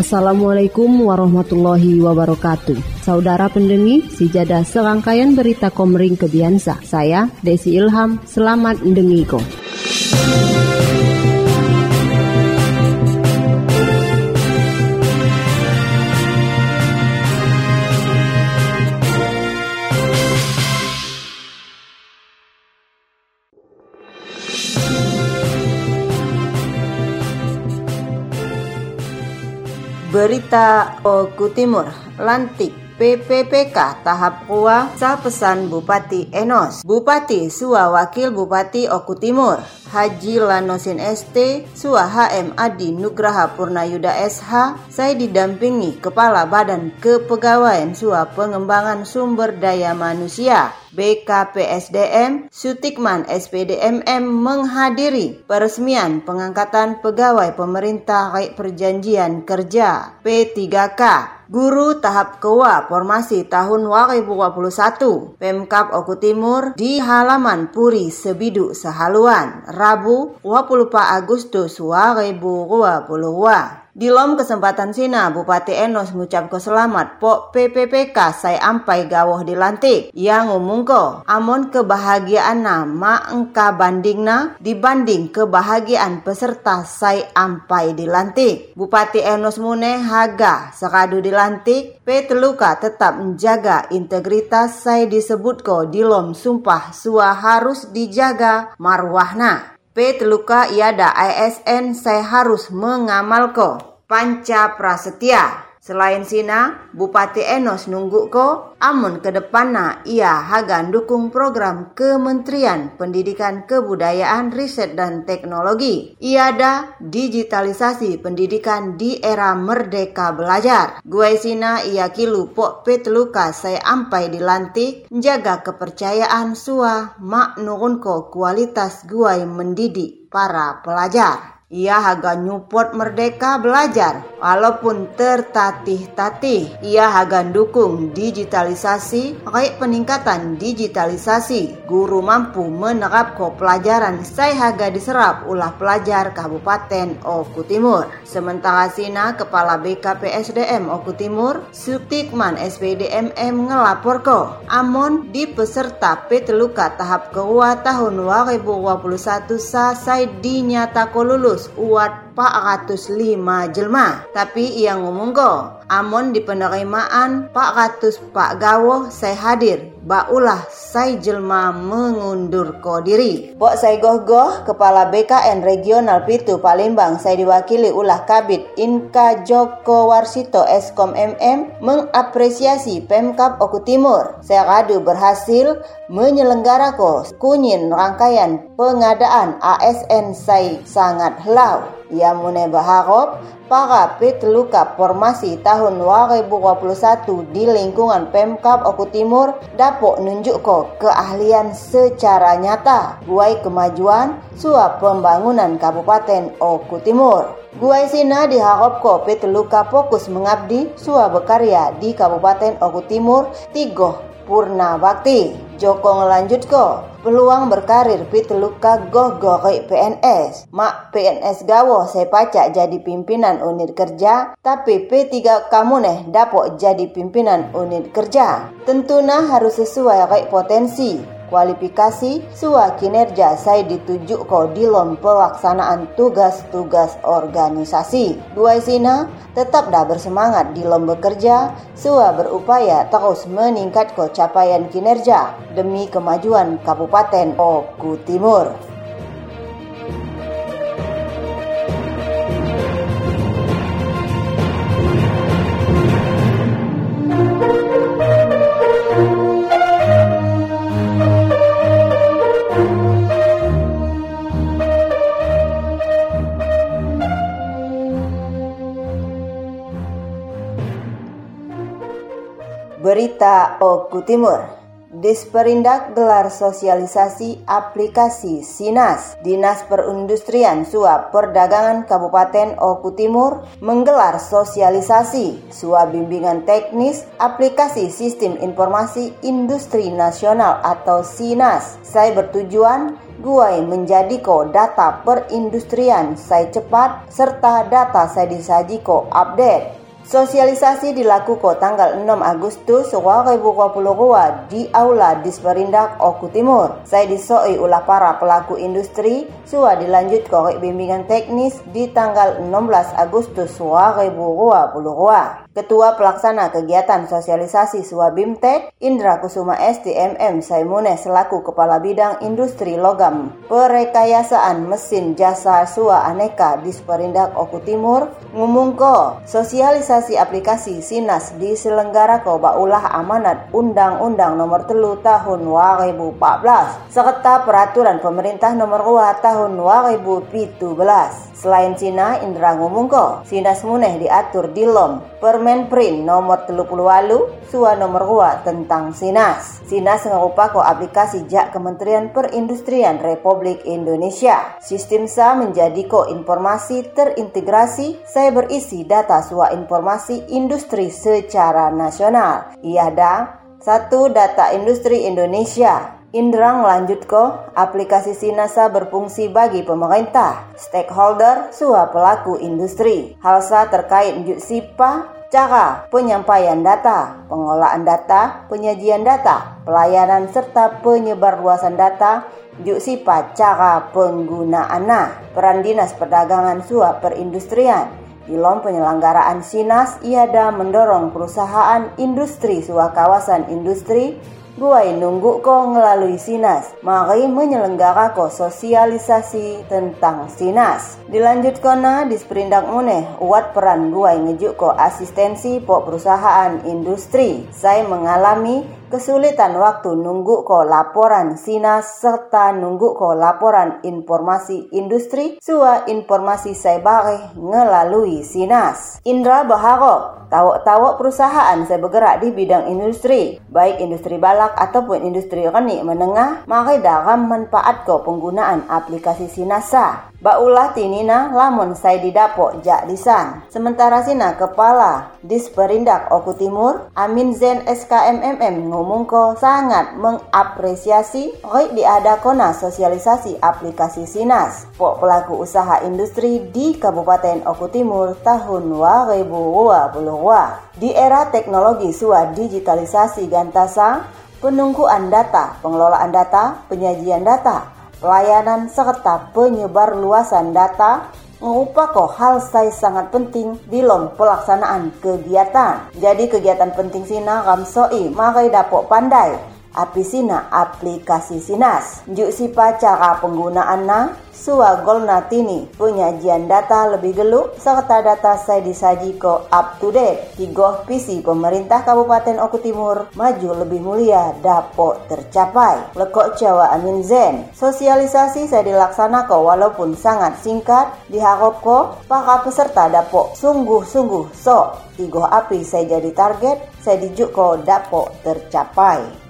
Assalamualaikum warahmatullahi wabarakatuh. Saudara pendengi, sijada serangkaian berita komering kebiasa. Saya Desi Ilham, selamat mendengiko. Berita Oku Timur, Lantik PPPK tahap Kua sa pesan Bupati Enos. Bupati Sua Wakil Bupati Oku Timur, Haji Lanosin ST, Sua HM Adi Nugraha Purnayuda SH, saya didampingi Kepala Badan Kepegawaian Sua Pengembangan Sumber Daya Manusia BKPSDM Sutikman SPDMM menghadiri peresmian pengangkatan pegawai pemerintah Perjanjian Kerja P3K Guru tahap kewa formasi tahun 2021 Pemkap Oku Timur di halaman Puri Sebidu Sehaluan Rabu 24 Agustus 2022 di lom kesempatan sina Bupati Enos mengucapkan selamat po PPPK saya ampai gawoh dilantik. Yang ngomongko amon kebahagiaan nama engka bandingna dibanding kebahagiaan peserta saya ampai dilantik. Bupati Enos Mune Haga sekadu dilantik P tetap menjaga integritas saya disebut ko di lom sumpah sua harus dijaga marwahna. P teluka iada ASN saya harus mengamalko panca prasetya. Selain sina, Bupati Enos nunggu ko, amun ke depanna ia hagan dukung program Kementerian Pendidikan Kebudayaan Riset dan Teknologi. Iada digitalisasi pendidikan di era merdeka belajar. Gue sina ia kilu pok petluka saya ampai dilantik, menjaga kepercayaan sua mak nurun ko kualitas gue mendidik para pelajar. Ia haga nyuport merdeka belajar walaupun tertatih-tatih. Ia haga dukung digitalisasi, kayak peningkatan digitalisasi. Guru mampu menerap ko pelajaran saya haga diserap ulah pelajar Kabupaten Oku Timur. Sementara Sina Kepala BKPSDM Oku Timur, Sutikman SPDMM ngelapor ko. Amon di peserta Peteluka tahap kedua tahun 2021 selesai dinyata ko lulus uat 405 jelma. Tapi ia ngomong ko, amon di penerimaan 400 Pak Gawo saya hadir. Baulah saya jelma mengundur ko diri. Bok saya goh-goh Kepala BKN Regional Pitu Palembang saya diwakili ulah Kabit Inka Joko Warsito Eskom MM mengapresiasi Pemkap Oku Timur. Saya radu berhasil menyelenggara ko kunyin rangkaian pengadaan ASN saya sangat helau. Ia mune berharap para petluka formasi tahun 2021 di lingkungan Pemkap Oku Timur dapat nunjuk keahlian secara nyata guai kemajuan suap pembangunan Kabupaten Oku Timur. Guai Sina diharap ko petluka fokus mengabdi sua bekarya di Kabupaten Oku Timur tigoh purna bakti. Joko ngelanjut ko peluang berkarir pituluka goh gorek PNS. Mak PNS gawo saya pacak jadi pimpinan unit kerja, tapi P3 kamu neh dapok jadi pimpinan unit kerja. Tentunya harus sesuai rek potensi kualifikasi sua kinerja saya dituju ko dilom pelaksanaan tugas-tugas organisasi. Dua sina tetap dah bersemangat di lom bekerja, sua berupaya terus meningkat ko capaian kinerja demi kemajuan Kabupaten Oku Timur. Berita Oku Timur Disperindak gelar sosialisasi aplikasi Sinas. Dinas Perindustrian Suap Perdagangan Kabupaten Oku Timur menggelar sosialisasi suap bimbingan teknis aplikasi Sistem Informasi Industri Nasional atau Sinas. Saya bertujuan Guai menjadi ko data perindustrian saya cepat serta data saya disaji ko update. Sosialisasi dilakukan tanggal 6 Agustus 2022 di Aula Disperindak Oku Timur. Saya disoi ulah para pelaku industri suah dilanjut korek bimbingan teknis di tanggal 16 Agustus 2022. Ketua Pelaksana Kegiatan Sosialisasi Suabimtek, Indra Kusuma STMM Saimune selaku Kepala Bidang Industri Logam. Perekayasaan Mesin Jasa Sua Aneka di Sperindak Oku Timur, ngumungko. Sosialisasi aplikasi Sinas diselenggara ko baulah amanat Undang-Undang Nomor Telu Tahun 2014 serta Peraturan Pemerintah Nomor 2 Tahun 2017. Selain Cina, Indra ngumungko, Sinas muneh diatur di LOM, Permen Print nomor 30 walu, sua nomor 2 tentang Sinas. Sinas ngupako aplikasi jak Kementerian Perindustrian Republik Indonesia. Sistem SA menjadi ko informasi terintegrasi, saya berisi data sua informasi industri secara nasional. Ia ada satu data industri Indonesia, Indrang lanjut ko, aplikasi Sinasa berfungsi bagi pemerintah, stakeholder, sua pelaku industri. Halsa terkait njuk sipa, cara penyampaian data, pengolahan data, penyajian data, pelayanan serta penyebar luasan data, juk sipa cara penggunaannya, peran dinas perdagangan sua perindustrian, dalam penyelenggaraan Sinas, iada mendorong perusahaan industri sua kawasan industri Guai nunggu ko ngelalui Sinas. Mari menyelenggara ko sosialisasi tentang Sinas. Dilanjut kona di sprindak muneh, uat peran guai ngejuk ko asistensi po perusahaan industri. Saya mengalami kesulitan waktu nunggu ko laporan Sinas serta nunggu ko laporan informasi industri sua informasi saya bare ngelalui Sinas. Indra Baharok Tahu-tahu perusahaan saya bergerak di bidang industri, baik industri balak ataupun industri renik menengah, mari dalam manfaat ko penggunaan aplikasi Sinasa. Baulah tinina lamun saya didapok jak lisan. Sementara sina kepala Disperindak Oku Timur, Amin Zen SKMMM ngomong ko sangat mengapresiasi roi diadakona sosialisasi aplikasi Sinas. Pok pelaku usaha industri di Kabupaten Oku Timur tahun 2022. Di era teknologi sua digitalisasi gantasa, penungguan data, pengelolaan data, penyajian data, pelayanan serta penyebar luasan data merupakan hal saya sangat penting di dalam pelaksanaan kegiatan. Jadi kegiatan penting sina ramsoi mari dapok pandai api sina aplikasi sinas. Juk sipa cara penggunaannya Sua Golnatini penyajian data lebih geluk serta data saya disaji ko up to date. Tigoh PC pemerintah Kabupaten Oku Timur maju lebih mulia dapat tercapai. Lekok Jawa Amin Zen. Sosialisasi saya dilaksanakan walaupun sangat singkat diharap ko para peserta dapat sungguh-sungguh sok. Tigoh api saya jadi target saya dijuk ko dapat tercapai.